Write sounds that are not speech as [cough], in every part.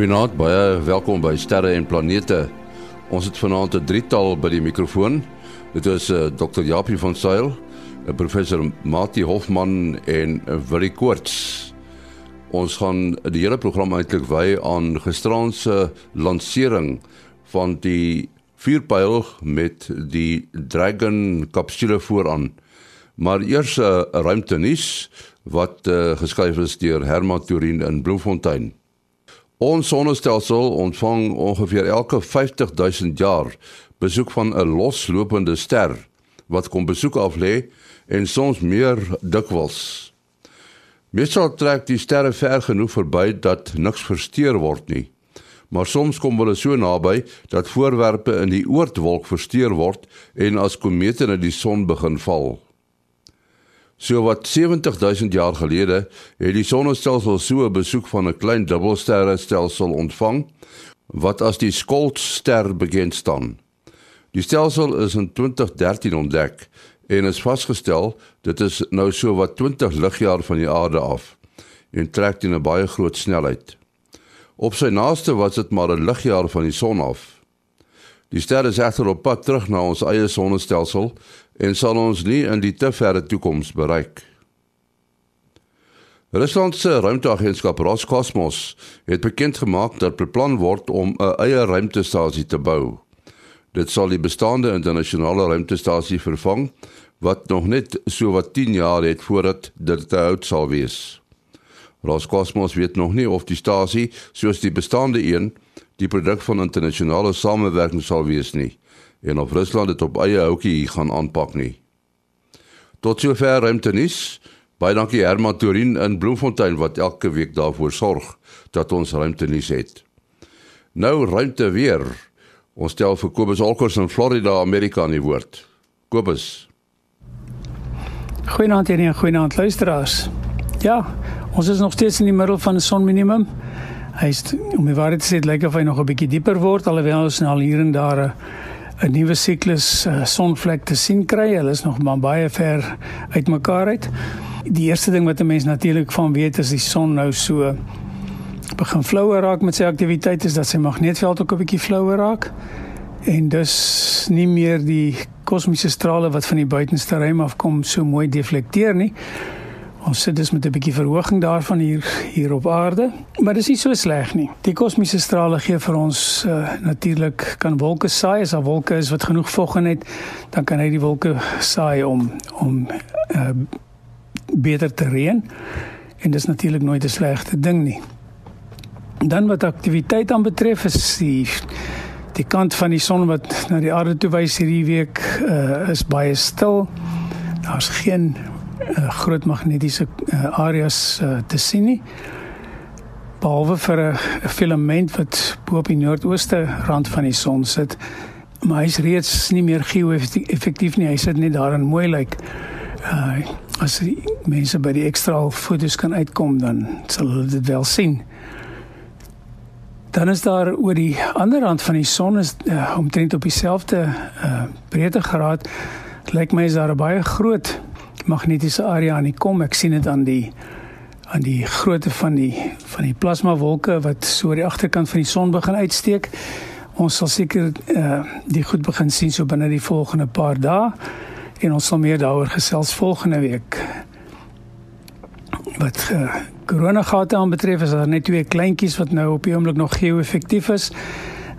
Goeienaand, baie welkom by Sterre en Planete. Ons het vanaand 'n drietal by die mikrofoon. Dit is uh, eh, Dr. Japie van Sail, uh, professor Mati Hofman en uh, Willie Koorts. Ons gaan die hele program eintlik wy aan gisteraand se lansering van die vuurpyl met die Dragon kapsule vooraan. Maar eers 'n uh, ruimtenis wat uh, geskryf is deur Herman Turin in Bloemfontein. Ons sonnestelsel ontvang ongeveer elke 50000 jaar besoek van 'n loslopende ster wat kom besoek af lê en soms meer dikwels. Meestal trek die sterre ver genoeg verby dat niks versteur word nie. Maar soms kom hulle so naby dat voorwerpe in die oortwolk versteur word en as komete na die son begin val. So wat 70000 jaar gelede het die sonnestelsel so 'n besoek van 'n klein dubbelsterrestelsel ontvang wat as die Skoltster begin staan. Die stelsel is in 2013 ontdek en is vasgestel dit is nou so wat 20 ligjaar van die aarde af en trek teen 'n baie groot snelheid. Op sy naaste was dit maar 'n ligjaar van die son af. Die ster is egter op pad terug na ons eie sonnestelsel en sal ons nie in die te verre toekoms bereik. Rusland se ruimteagentskap Roskosmos het bekend gemaak dat beplan word om 'n eie ruimtestasie te bou. Dit sal die bestaande internasionale ruimtestasie vervang wat nog net so wat 10 jaar het voordat dit te oud sal wees. Roskosmos weet nog nie of die stasie soos die bestaande een die produk van internasionale samewerking sal wees nie en of Rusland dit op eie houtjie gaan aanpak nie. Tot sover ruimtenis. Baie dankie Herman Torin in Bloemfontein wat elke week daarvoor sorg dat ons ruimtenis het. Nou ruimte weer. Ons stel vir Kobus Olkers in Florida, Amerika in die woord. Kobus. Goeienaand en goeienaand luisteraars. Ja, ons is nog steeds in die middel van 'n sonminimum. Hy's om die waarheid te sê, lyk of hy nog 'n bietjie dieper word alhoewel ons nou al hier en daar 'n 'n nuwe siklus uh, sonvlek te sien kry. Hulle is nog maar baie ver uitmekaar uit. Die eerste ding wat 'n mens natuurlik van weet is die son nou so begin flouer raak met sy aktiwiteit is dat sy magneetveld ook 'n bietjie flouer raak. En dus nie meer die kosmiese strale wat van die buitenste ruim afkom so mooi deflekteer nie. Ons sit dus met 'n bietjie verhoging daarvan hier hier op aarde, maar dit is nie so sleg nie. Die kosmiese strale gee vir ons uh, natuurlik kan wolke saai as daar wolke is wat genoeg vog in het, dan kan hy die wolke saai om om uh, beter te reën. En dit is natuurlik nooit 'n slegte ding nie. Dan wat aktiwiteit aan betref is die die kant van die son wat na die aarde toe wys hierdie week uh, is baie stil. Daar's geen groot magnetiese uh, areas uh, te sien nie. Behalwe vir 'n filament wat bo op die noordooste rand van die son sit, maar hy's reeds nie meer geo-effektief nie. Hy sit net daar en mooi lyk. Uh, as die mense by die ekstra foto's kan uitkom, dan sal hulle dit wel sien. Dan is daar oor die ander rand van die son is uh, omtrent op dieselfde uh, breedtegraad lyk my is daar 'n baie groot magnetiese area aan die kom. Ek sien dit aan die aan die grootte van die van die plasma wolke wat so aan die agterkant van die son begin uitsteek. Ons sal seker eh uh, die goed begin sien so binne die volgende paar dae en ons sal meer daaroor gesels volgende week. Wat uh, koronagate aanbetref is daar net twee kleintjies wat nou op die oomblik nog geo-effektief is.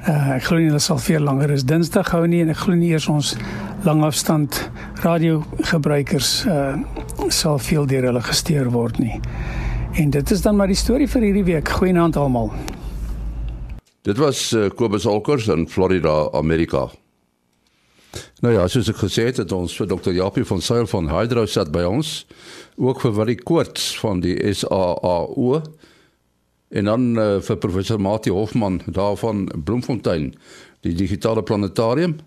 Uh, ek glo nie hulle sal veel langer as Dinsdag hou nie en ek glo nie eers ons langafstand radiogebruikers uh sal veel deur hulle gesteer word nie. En dit is dan maar die storie vir hierdie week. Goeienaand almal. Dit was uh, Kobus Olkers in Florida, Amerika. Nou ja, soos ek gesê het, het ons vir Dr. Japie van Sail van Hydro sat by ons, ook vir Willie Koorts van die SAAU en dan uh, vir professor Mati Hofman daarvan Bloemfontein die digitale planetarium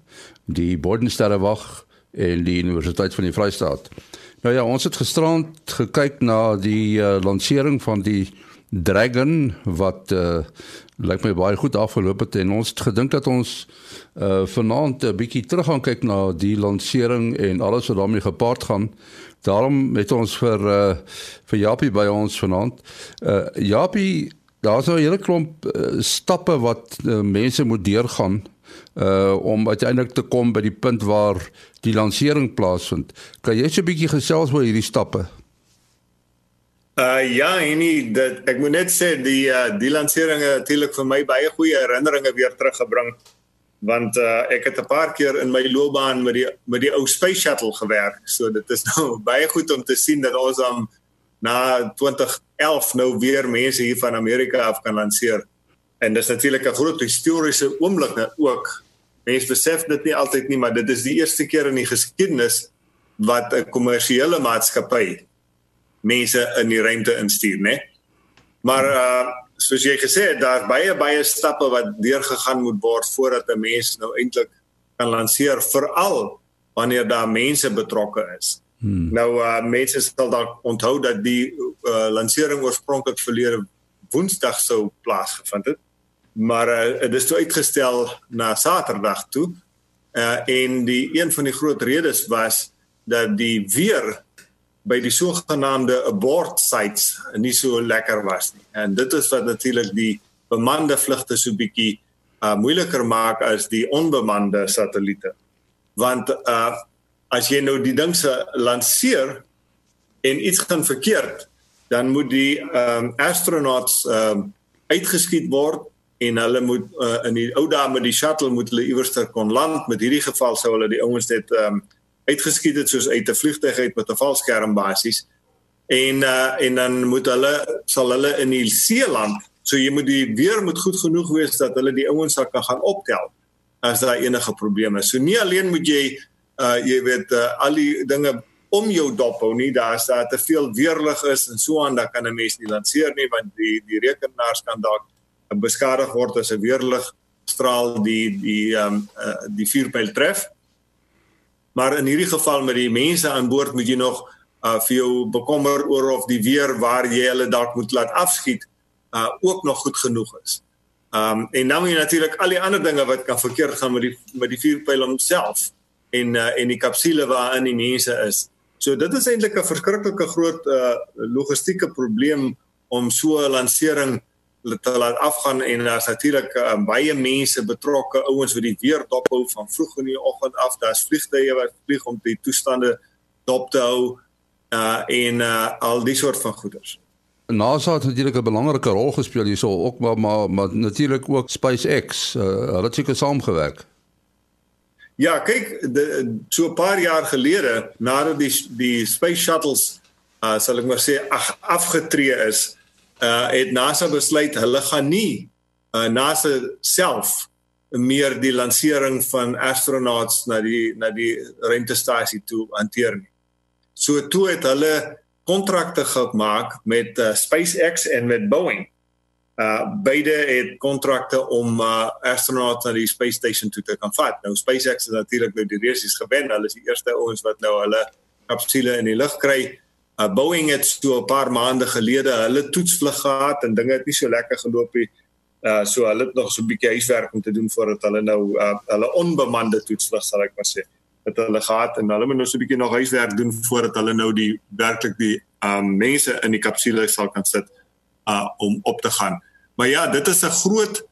die Bodensterrewag en die Universiteit van die Vrystaat. Nou ja, ons het gisterand gekyk na die uh, lansering van die Dragon wat uh, lyk my baie goed afgeloop het en ons het gedink dat ons uh, vanaand 'n bietjie terug gaan kyk na die lansering en alles wat daarmee gepaard gaan. Daarom het ons vir uh, vir Japie by ons vanaand. Uh, Japie Daar's nou 'n hele klomp uh, stappe wat uh, mense moet deurgaan uh om uiteindelik te kom by die punt waar die lansering plaasvind. Kan jy so 'n bietjie gesels oor hierdie stappe? Uh ja, en dit ek moet net sê die uh die lansering het natuurlik vir my baie goeie herinneringe weer teruggebring want uh ek het 'n paar keer in my loopbaan met die met die ou space shuttle gewerk. So dit is [laughs] nou baie goed om te sien dat ons dan na 2011 nou weer mense hier van Amerika af kan lanseer. En dis natuurlik 'n groot historiese oomblik nou ook. Mense besef dit nie altyd nie, maar dit is die eerste keer in die geskiedenis wat 'n kommersiële maatskappy mense in die ruimte instuur, né? Maar uh soos jy gesê het, daar's baie baie stappe wat deurgegaan moet word voordat 'n mens nou eintlik kan lanseer veral wanneer daar mense betrokke is. Hmm. Nou uh mense sal dalk onthou dat die uh, lansering oorspronklik verlede Woensdag sou plaasgevind het maar uh, dit is toe uitgestel na Saterdag toe. Uh en die een van die groot redes was dat die weer by die sogenaamde abort sites nie so lekker was nie. En dit is wat natuurlik die bemande vlugte so bietjie uh moeiliker maak as die onbemande satelliete. Want uh as jy nou die ding se lanseer en iets gaan verkeerd, dan moet die ehm um, astronauts ehm um, uitgeskiet word en hulle moet uh, in die ou dae met die shuttle moet hulle iewers ter kon land met hierdie geval sou hulle die ouens net um, uitgeskiet het soos uit 'n vliegtuig uit met 'n valskerm basies en uh, en dan moet hulle sal hulle in die see land. So jy moet die weer moet goed genoeg wees dat hulle die ouens sal kan gaan optel as daar enige probleme is. So nie alleen moet jy uh, jy weet uh, al die dinge om jou dop hou nie. Daar is daar te veel weerlig is en so aan dan kan 'n mens nie lanseer nie want die die rekenaars kan dalk beskadig word as 'n weerlig straal die die ehm um, uh, die vuurpyl tref. Maar in hierdie geval met die mense aan boord moet jy nog uh, vir jou bekommer oor of die weer waar jy hulle dalk moet laat afskiet uh, ook nog goed genoeg is. Um, en dan moet jy natuurlik al die ander dinge wat kan verkeerd gaan met die met die vuurpyl homself en uh, en die kapsule waarin die mense is. So dit is eintlik 'n verskriklike groot uh, logistieke probleem om so 'n lansering te laat afgaan en daar's natuurlik uh, baie mense betrokke ouens wat die weer dop hou van vroeg in die oggend af. Daar's vliegtye wat vlieg om die toestande dop te hou uh, en uh, al die soort van goeders. NASA het natuurlik 'n belangrike rol gespeel hierso ook maar maar, maar natuurlik ook SpaceX. Uh, hulle het seker saamgewerk. Ja kyk de, so 'n paar jaar gelede nadat die die space shuttles uh, sal ek maar sê ag afgetree is uh het NASA besluit hulle gaan nie uh NASA self meer die lansering van astronauts na die na die ruimtestasie toe hanteer nie. So toe het hulle kontrakte gemaak met uh, SpaceX en met Boeing. Uh beide het kontrakte om uh astronauts na die space station toe te kan vat. Nou SpaceX het natuurlik nou die reisies gewen. Hulle is die eerste ouens wat nou hulle kapsule in die lug kry. Uh, Boeing het so 'n paar maande gelede hulle toetsvlug gehad en dinge het nie so lekker geloop nie. Uh so hulle het nog so 'n bietjie huiswerk om te doen voordat hulle nou uh hulle onbemande toetsvlug sal ek maar sê het hulle gehad en hulle moet nou so 'n bietjie nog huiswerk doen voordat hulle nou die werklik die um mense in die kapsule sal kan sit uh om op te gaan. Maar ja, dit is 'n groot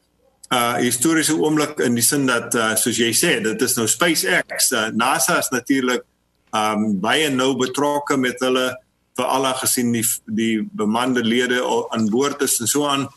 uh historiese oomblik in die sin dat uh soos jy sê, dit is nou SpaceX. Uh, NASA is natuurlik um baie nou betrokke met hulle vir al gesien die die bemande lede aan boord is en so aan.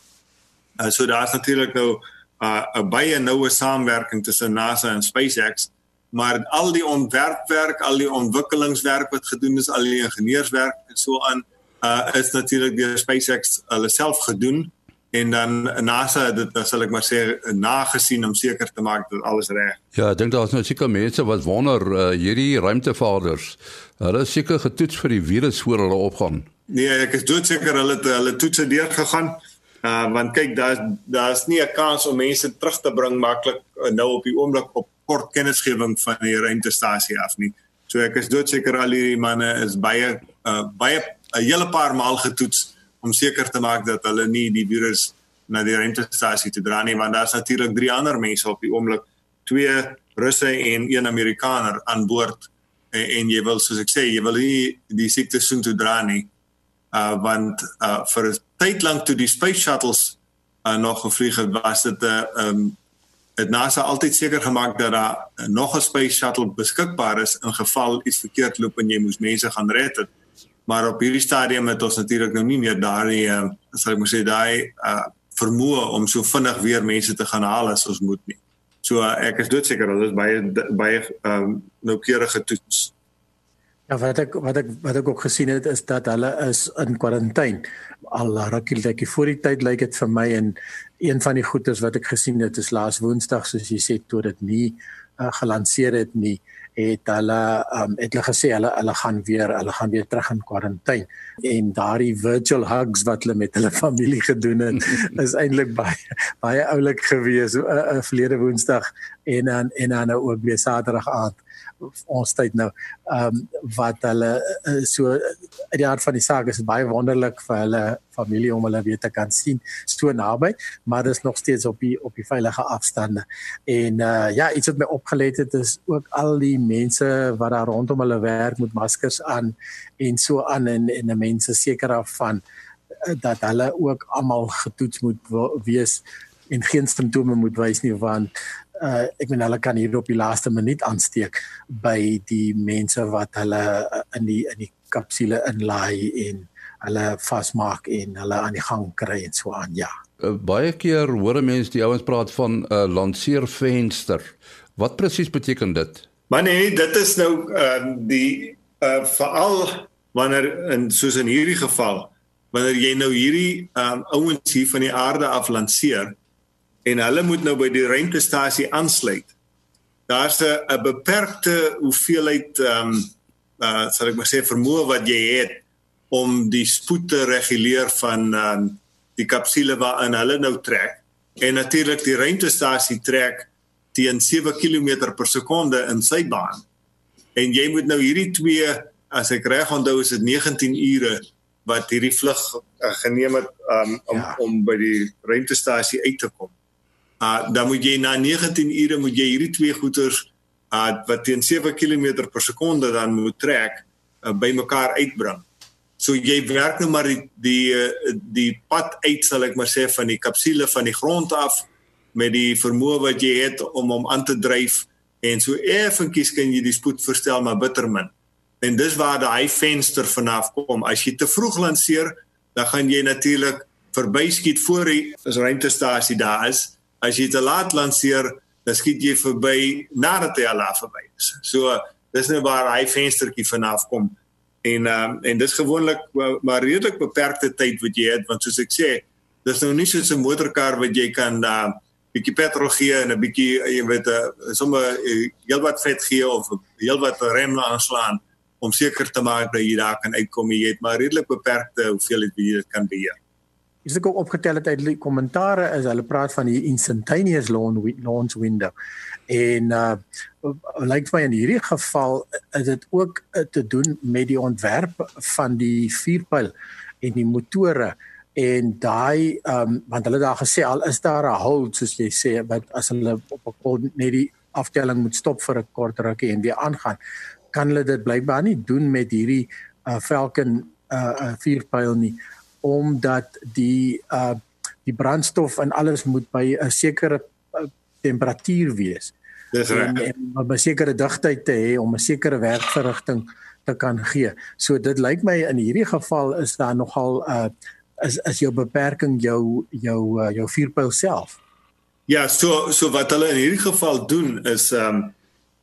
Uh, so daar's natuurlik nou 'n uh, baie noue samewerking tussen NASA en SpaceX, maar al die ontwerpwerk, al die ontwikkelingswerk wat gedoen is, al die ingenieurswerk en so aan uh, is natuurlik deur SpaceX hulle self gedoen en dan NASA dit dan sal ek maar sê nagesien om seker te maak dat alles reg. Ja, ek dink daar's nou seker mense wat wonder uh, hierdie ruimtevaarders. Hulle is seker getoets vir die virus voor hulle opgaan. Nee, ek is doodseker hulle het hulle toetse deur gegaan. Uh want kyk daar's daar's nie 'n kans om mense terug te bring maklik uh, nou op die oomblik op kort kennisgewing van die ruimtestasie af nie. So ek is doodseker al hierdie manne is baie uh baie 'n hele paar maal getoets om seker te maak dat hulle nie die virus na die ruimtestasie te dra nie want daar's natuurlik drie ander mense op die oomblik twee Russe en een Amerikaner aan boord en, en jy wil soos ek sê jy wil nie die siekte soen toe dra nie uh want uh vir 'n tyd lank toe die space shuttles uh, nog gevlieg het, was dit 'n uh, um, het NASA altyd seker gemaak dat daar nog 'n space shuttle beskikbaar is in geval iets verkeerd loop en jy moes mense gaan red het. Maar op hierdie stadium het ons natuurlik nou nie meer daai uh, sal ek moet sê daai uh, vermoë om so vinnig weer mense te gaan haal as ons moet nie. So uh, ek is doodseker dat dit baie baie um, noukeurige toets. Ja, wat ek wat ek wat ek ook gesien het is dat hulle is in kwarantyne. Al rukkie net voor die tyd lyk dit vir my en een van die goeders wat ek gesien het is laas Woensdag soos jy sê toe dit nie uh, gelanseer het nie het hulle um, het hulle gesê hulle hulle gaan weer hulle gaan weer terug in kwarantyne en daardie virtual hugs wat hulle met hulle [laughs] familie gedoen het [laughs] is eintlik baie baie oulik gewees 'n uh, uh, verlede Woensdag en dan en dan nou ook weer Saterdag aand ons tyd nou ehm um, wat hulle uh, so uit die hart van die saak is baie wonderlik vir hulle familie om hulle weer te kan sien so naby maar dit is nog steeds op die op die veilige afstande. En uh, ja iets wat my opgelet het is ook al die mense wat daar rondom hulle werk met maskers aan en so aan en en die mense seker af van uh, dat hulle ook almal getoets moet wees en geen simptome moet wys nie want uh ek meen hulle kan hier op die laaste minuut aansteek by die mense wat hulle uh, in die in die kapsule inlaai en hulle vasmaak en hulle aan die gang kry en so aan ja. Uh, baie keer hoor mense die ouens praat van 'n uh, lanceervenster. Wat presies beteken dit? Maar nee, dit is nou uh die uh veral wanneer in soos in hierdie geval wanneer jy nou hierdie um ouens hier van die aarde af lanceer en hulle moet nou by die ruimtestasie aansluit. Daar's 'n beperkte hoeveelheid ehm um, uh sal ek maar sê vermoë wat jy het om die spoed te reguleer van ehm um, die kapsule waarin hulle nou trek. En natuurlik die ruimtestasie trek teen 7 km per sekonde in sy baan. En jy moet nou hierdie twee as ek reg onthou is dit 19 ure wat hierdie vlug uh, geneem het um, om ja. om by die ruimtestasie uit te kom uh dan moet jy na 19 ure moet jy hierdie twee goeters uh wat teen 7 km per sekonde dan moet trek uh, bymekaar uitbring. So jy werk nou maar die die uh, die pad uit sal ek maar sê van die kapsule van die grond af met die vermoë wat jy het om hom aan te dryf en so effentjies kan jy die spoed verstel maar bitter min. En dis waar daai venster vanaf kom. As jy te vroeg lanseer, dan gaan jy natuurlik verbyskiet voor die ruimtestasie daar is as jy te laat lanseer, dan skiet jy verby nadat hy al verby is. So dis nou waar hy venstertjie vanaf kom. En ehm um, en dis gewoonlik maar redelik beperkte tyd wat jy het want soos ek sê, dis nou nie soos 'n motorkar wat jy kan da uh, bietjie petrol gee en 'n bietjie jy weet 'n uh, sommer uh, heelwat vet gee of heelwat rem aanslaan om seker te maak dat jy daar kan uitkom. Jy het maar redelik beperkte hoeveelheid wie jy dit kan beheer. Dis ek ook opgetel het uit die kommentare is hulle praat van die instantaneous launch window. En uh lyk my in hierdie geval is dit ook uh, te doen met die ontwerp van die vuurpyl en die motore en daai um want hulle daar gesê al is daar 'n hold soos jy sê wat as hulle op 'n kort net die aftelling moet stop vir 'n kort rukkie en weer aangaan kan hulle dit blykbaar nie doen met hierdie uh Falcon uh, uh vuurpyl nie omdat die uh die brandstof en alles moet by 'n sekere uh, temperatuur wees. Dis reg. En, en 'n sekere digtheid te hê om 'n sekere werkverrigting te kan gee. So dit lyk my in hierdie geval is daar nogal uh is is jou beperking jou jou uh, jou vuurpyl self. Ja, so so wat hulle in hierdie geval doen is um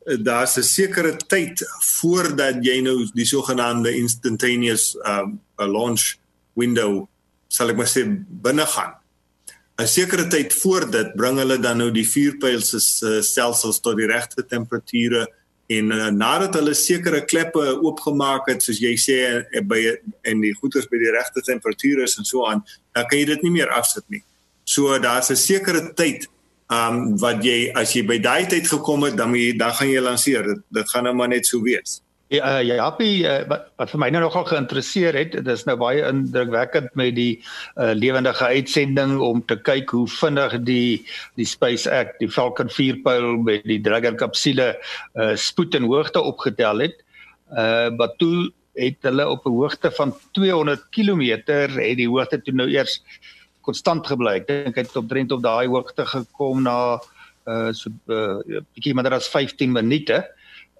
daar's 'n sekere tyd voordat jy nou die sogenaamde instantaneous um launch window sal ek maar sê binne gaan. 'n Sekere tyd voor dit bring hulle dan nou die vuurpyl se stelsels tot die regte temperature en uh, nadat hulle sekere kleppe oopgemaak het soos jy sê uh, by en die goeders by die regte temperature is en so aan, dan kan jy dit nie meer afsit nie. So daar's 'n sekere tyd um wat jy as jy by daai tyd gekom het, dan jy dan gaan jy lanseer. Dit dit gaan nou maar net so wees. Ja, uh, ja, uh, wat, wat vir my nou nogal geïnteresseer het, dit is nou baie indrukwekkend met die uh, lewendige uitsending om te kyk hoe vinnig die die SpaceX, die Falcon 4 pyl met die Dragon kapsule uh, spoed en hoogte opgetel het. Uh wat toe het hulle op 'n hoogte van 200 km het die hoogte toe nou eers konstant gebly. Ek dink hy het op drent op daai hoogte gekom na uh so 'n uh, bietjie minder as 15 minute.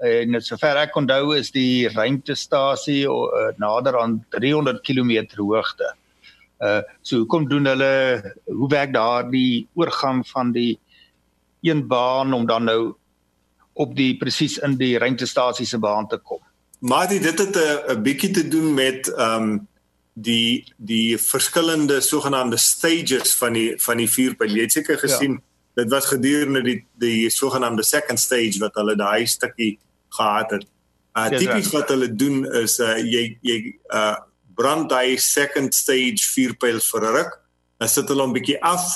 En net sover ek onthou is die ruimtestasie uh, nader aan 300 km hoogte. Uh so hoe kom doen hulle hoe werk daar die oorgang van die een baan om dan nou op die presies in die ruimtestasie se baan te kom? Maar dit het 'n bietjie te doen met ehm um die die verskillende sogenaamde stages van die van die vuurpyl. Jy het seker gesien ja. Dit was gedurende die die sogenaamde second stage wat hulle daai stukkie gehad het. Uh tipies wat hulle doen is uh jy jy uh brand daai second stage vuurpyl vir 'n ruk. Dan sit hulle hom bietjie af.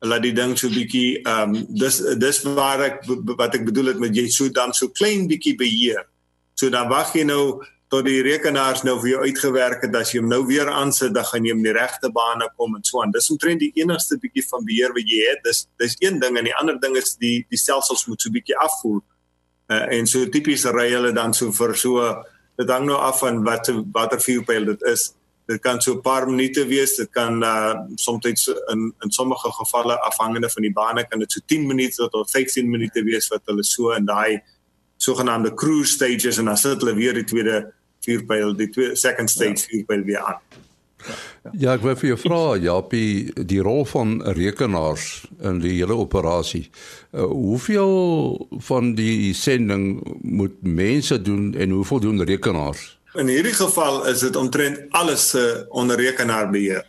Laat die ding so bietjie ehm um, dis dis waar ek wat ek bedoel het met jy so dan so klein bietjie beheer. So dan wag jy nou tot die rekenaars nou vir jou uitgewerk het as jy hom nou weer aansit dan gaan jy in die regte bane kom en so aan. Dis omtrent die enigste bietjie van beheer wat jy het. Dis dis een ding en die ander ding is die die stelsels moet so bietjie afvoer. Uh, en so tipies ry hulle dan so vir so dit hang nou af van wat watter vuurpyl dit is. Dit kan so 'n paar minute wees, dit kan uh soms in in sommige gevalle afhangende van die bane kan dit so 10 minute tot 15 minute wees wat hulle so in daai sogenaamde cruise stages en dan sit hulle weer die tweede vuurpyl die twee second stage ja. vuurpyl weer aan. Ja, ek wil vir jou vra Japie, die rol van rekenaars in die hele operasie. Uh, hoeveel van die sending moet mense doen en hoeveel doen rekenaars? In hierdie geval is dit omtrent alles uh, onder rekenaarbeheer.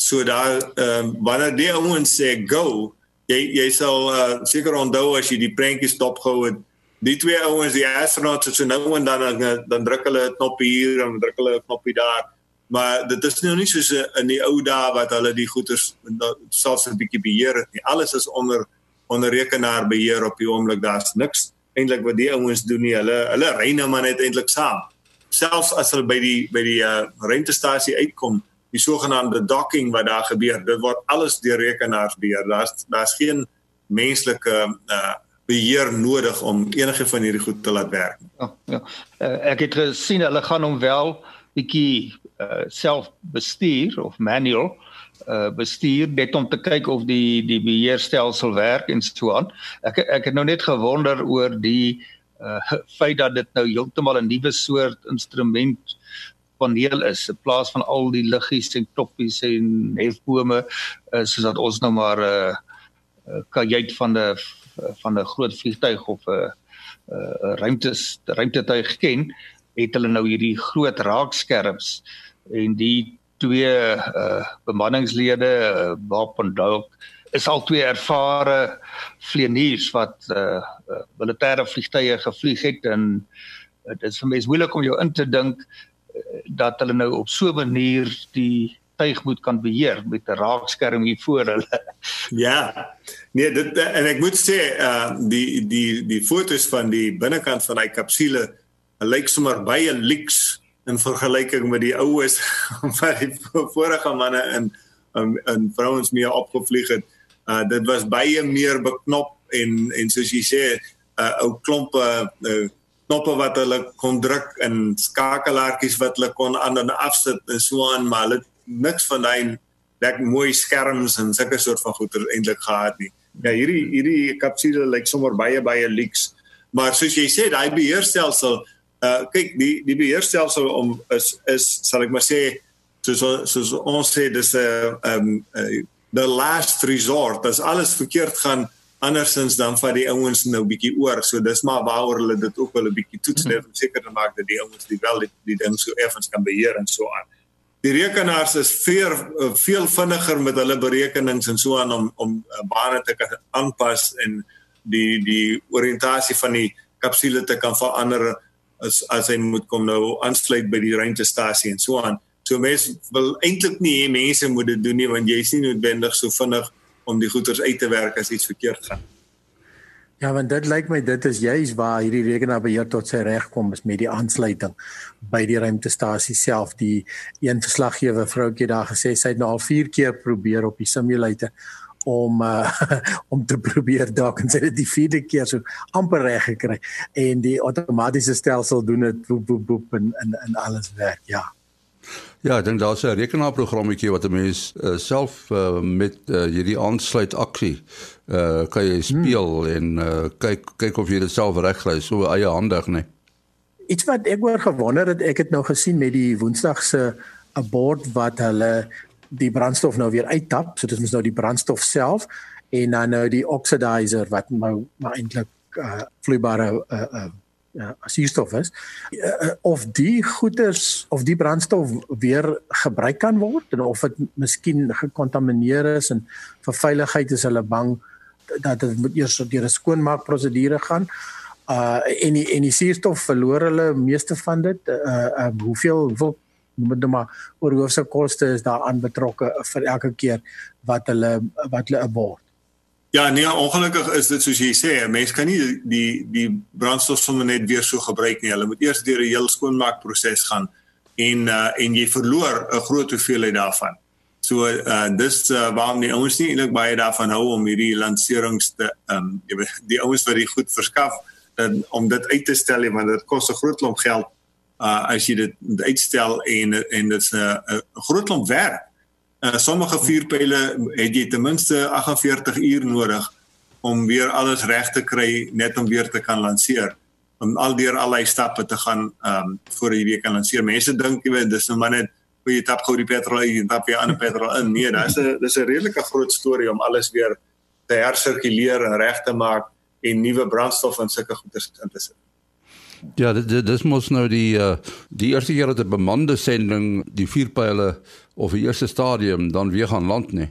So daar ehm uh, wanneer die ouens sê go, jy jy sal uh, seker onthou as jy die prentjies dopgehou het die twee ouens die astronauts so nou en dan dan druk hulle 'n knop hier en druk hulle 'n knopie daar. Maar dit is nou nie soos in die ou dae wat hulle die goeders selfs 'n bietjie beheer het nie. Alles is onder onder rekenaar beheer op die oomblik. Daar's niks eintlik wat die ouens doen nie. Hulle hulle ry nou maar net eintlik saam. Selfs as hulle by die by die uh, rentestasie uitkom die sogenaamde docking wat daar gebeur dit word alles deur rekenaars beheer. Daar's daar's geen menslike uh, beheer nodig om enige van hierdie goed te laat werk. Ja, ja. Uh, ek het gesien hulle gaan hom wel bietjie uh, self bestuur of manual uh bestuur net om te kyk of die die beheerstelsel werk en so aan. Ek ek het nou net gewonder oor die uh feit dat dit nou heeltemal 'n nuwe soort instrument paneel is in plaas van al die liggies en toppies en hefbome uh, soos dat ons nou maar 'n uh, kajuit van 'n van 'n groot vliegtyg of 'n 'n ruimtes ruimtetuig ken, het hulle nou hierdie groot raakskerms en die twee uh bemanningslede uh, Bob en Doug is al twee ervare vlieëniers wat uh, uh militêre vliegtye gevlieg het en uh, dit is vir mense moeilik om jou in te dink uh, dat hulle nou op so 'n manier die tuig moet kan beheer met 'n raakskerm hier voor hulle. [laughs] Ja. Nee, dit en ek moet sê uh die die die fotos van die binnekant van hy kapsule lyk sommer baie lyks in vergelyking met die oues [laughs] wat die vorige manne in in, in vrouens meer opgevlieg het. Uh dit was baie meer beknop en en soos jy sê uh ou klompe uh, knoppe wat hulle kon druk en skakelaartjies wat hulle kon aan en afsit en so aan maar hulle niks van daai lekker mooi skerms en sulke soort van goeder eintlik gehad nie. Ja, hierdie hierdie kapsule lyk sommer baie baie lyks. Maar soos jy sê, daai beheerstelsel, uh kyk, die die beheerstelsel om is is sal ek maar sê soos soos ons sê dis 'n uh, um uh, the last resort. As alles verkeerd gaan andersins dan vat die ouens nou bietjie oor. So dis maar waaroor hulle dit ook wel 'n bietjie toets net om seker te maak dat die ouens die wel die, die ding so effens kan beheer en so aan die rekenaars is veel veel vinniger met hulle berekenings en so aan om om eh, bane te kan aanpas en die die oriëntasie van die kapsule te kan verander as as hy moet kom nou aansluit by die ruimtestasie en so aan. So mense wil eintlik nie hê mense moet dit doen nie want jy is nie noodwendig so vinnig om die goeders uit te werk as iets verkeerd gaan. Ja, want dit lyk my dit is juis waar hierdie rekenaarbeheer tot sy reg kom is met die aansluiting by die ruimtestasie self. Die een verslaggewer vroutjie daar gesê sy het nou al 4 keer probeer op die simulator om uh, [laughs] om te probeer dalk en sy het die vierde keer so amper reg gekry en die outomatiese stelsel doen dit boep boep boep en en en alles werk. Ja. Ja, ek dink daar's 'n rekenaarprogrammetjie wat 'n mens uh, self uh, met uh, hierdie aansluit aksie uh kan jy speel hmm. en uh, kyk kyk of jy dit self regkry so eie handig, né? Nee. Iets wat ek oor gewonder het, ek het nou gesien met die Woensdag se 'n bord wat hulle die brandstof nou weer uittap. So dit is nou die brandstof self en dan nou die oxidizer wat nou maar eintlik uh, vloeibare uh, uh, uh, suurstof is. Uh, of die goeders of die brandstof weer gebruik kan word en of dit miskien gekontamineer is en vir veiligheid is hulle bang dat dit moet eers deur 'n skoonmaak prosedure gaan. Uh en die en die suurstof verloor hulle meeste van dit. Uh, uh hoeveel hoeveel moet nou maar oor hoofse koste is daaraan betrokke vir elke keer wat hulle wat hulle abort. Ja, nee, ongelukkig is dit soos jy sê, mense kan nie die die brandstof sommer net weer so gebruik nie. Hulle moet eers deur 'n heel skoonmaakproses gaan en uh en jy verloor 'n groot hoeveelheid daarvan. So uh dis uh, waarom die ouens nie eintlik baie daarvan hou om hierdie lanserings te um jy weet die ouens wat dit goed verskaf dan om dit uit te stel want dit kos 'n groot klomp geld uh as jy dit uitstel en en dit's 'n 'n groot klomp werk. Uh sommige vuurpyle het jy ten minste 48 uur nodig om weer alles reg te kry net om weer te kan lanseer om al deur allei stappe te gaan um voor jy weer kan lanseer. Mense dink jy weet dis nou maar net hoe jy tap gou die petrol in en tap jy ander petrol in. Nee, dis 'n dis 'n redelike groot storie om alles weer te hersirkuleer en reg te maak en nuwe brandstof en sulke goeders in te sit. Ja, dit dis mos nou die uh, die eerste keer dat 'n bemande sending die vuurpyle of die eerste stadium dan weer gaan land nie.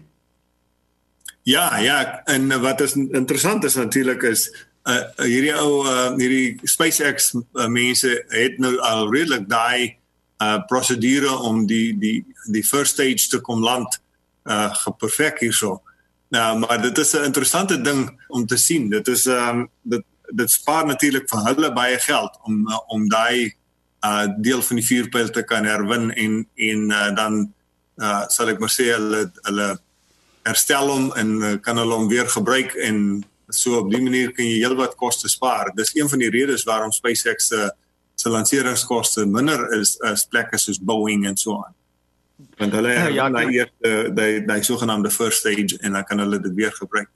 Ja, ja, en wat is interessant is natuurlik is uh, hierdie ou uh, hierdie SpaceX uh, mense het nou al redelik daai uh prosedure om die die die first stage te kom land uh geperfek hierso. Nou, maar dit is 'n interessante ding om te sien. Dit is ehm um, dit dit spaar natuurlik vir hulle baie geld om om daai uh deel van die vuurpyl te kan herwin en en uh, dan uh sal ek maar sê hulle hulle herstel hom en uh, kan hulle hom weer gebruik en so op die manier kan jy heelwat koste spaar. Dis een van die redes waarom SpaceX se uh, se lanseringskoste minder is as plekke soos Boeing en so aan. Want hulle ja, ja, nou eers die die sogenaamde first stage en dan kan hulle dit weer gebruik.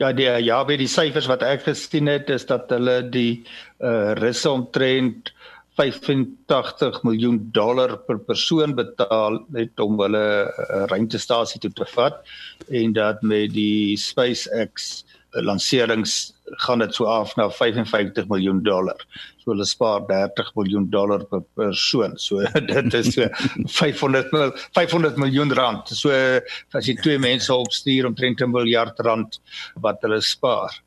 Ja, die ja, by die syfers wat ek gesien het is dat hulle die uh russe omtrent 85 miljoen dollar per persoon betaal net om hulle uh, ruimtestasie toe te vat en dat met die SpaceX uh, lanserings gaan dit so af na 55 miljoen dollar. So hulle spaar 30 miljoen dollar per persoon. So [laughs] dit is so 500 mil, 500 miljoen rand. So as jy twee mense opstuur omtrent 'n miljard rand wat hulle spaar.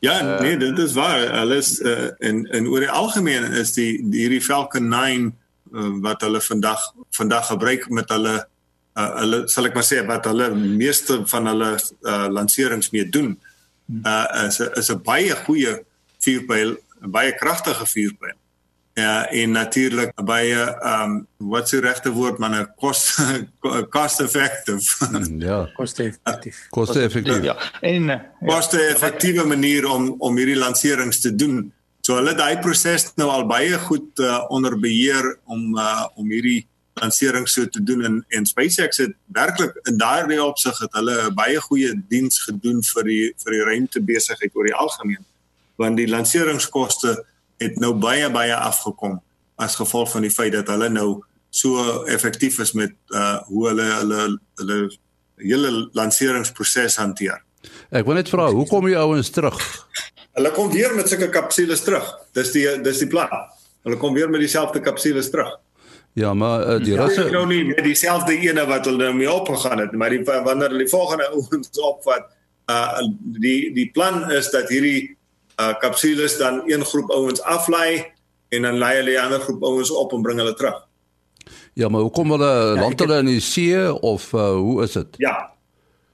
Ja, uh, nee, dit is waar. Alles uh, in in oor die algemeen is die, die hierdie Falcon 9 uh, wat hulle vandag vandag gebruik met hulle uh, hulle sal ek maar sê wat hulle meeste van hulle uh, lanserings mee doen. Uh, uh is 'n is 'n baie goeie vuurpyl, 'n baie kragtige vuurpyl. Ja, en natuurlik baie um wat se regte woord man 'n cost [laughs] cost effective. Hmm, [laughs] ja, cost effective. Cost effective. Ja. En uh, cost effektiewe manier om om hierdie lanserings te doen. So hulle daai proses nou al baie goed uh, onder beheer om uh, om hierdie lansering so te doen en en SpaceX het werklik in daardie opsig het hulle 'n baie goeie diens gedoen vir die vir die ruimtebesigheid oor die algemeen want die lanseringskoste het nou baie baie afgekom as gevolg van die feit dat hulle nou so effektief is met uh hoe hulle hulle hulle hele lanseringsproses hanteer. Ek wil net vra, hoe kom jy ouens terug? Hulle kom weer met sulke kapsules terug. Dis die dis die plan. Hulle kom weer met dieselfde kapsules terug. Ja, maar uh, die rasse ja, nou nie met dieselfde ene wat hulle nou mee opgegaan het, maar die wanneer hulle die volgende [laughs] ouens opvat, uh die die plan is dat hierdie uh kapsules dan een groep ouens aflei en dan lei hulle die ander groep ouens op en bring hulle terug. Ja, maar hoe kom hulle ja, land hulle in die see of uh hoe is dit? Ja.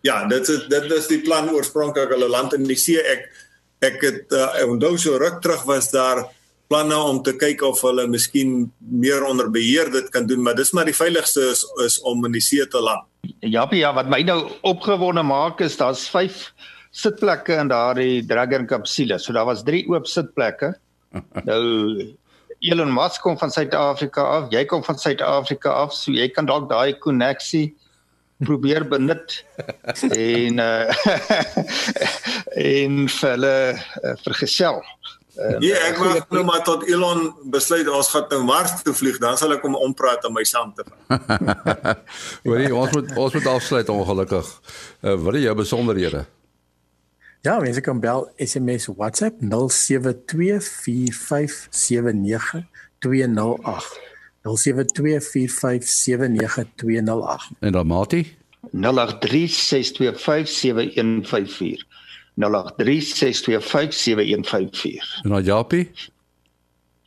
Ja, dit is dit is die plan oorspronklik hulle land in die see. Ek ek het uh onthou so ruk terug was daar planne om te kyk of hulle miskien meer onder beheer dit kan doen, maar dis maar die veiligste is, is om in die see te land. Ja, ja, wat my nou opgewonde maak is daar's 5 sitplekke in daardie Dragon kapsule. So daar was 3 oop sitplekke. [laughs] nou Elon Musk kom van Suid-Afrika af, jy kom van Suid-Afrika af, so jy kan dalk daai koneksie probeer benut [laughs] en uh [laughs] en vir hulle uh, vergesel. Um, ja, ek wag nou maar tot Elon besluit ons gaan nou Mars toe vlieg, dan sal ek hom ompraat om my saam te vat. [laughs] Hoorie, ons moet ons moet afsluit ongelukkig. Uh, wat is jou besonderhede? Ja, mense kan bel SMS WhatsApp 0724579208. 0724579208. En dan Mati 0836257154. 0836257154. En dan Japie?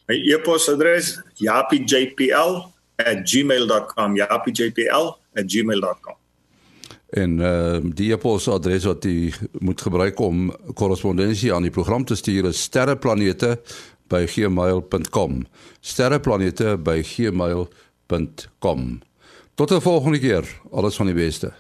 My e-posadres japiejpl@gmail.com. japiejpl@gmail.com. En uh die e-posadres wat jy moet gebruik om korrespondensie aan die program te stuur is sterreplanete@gmail.com. sterreplanete@gmail.com. Tot 'n volgende keer. Alles van die beste.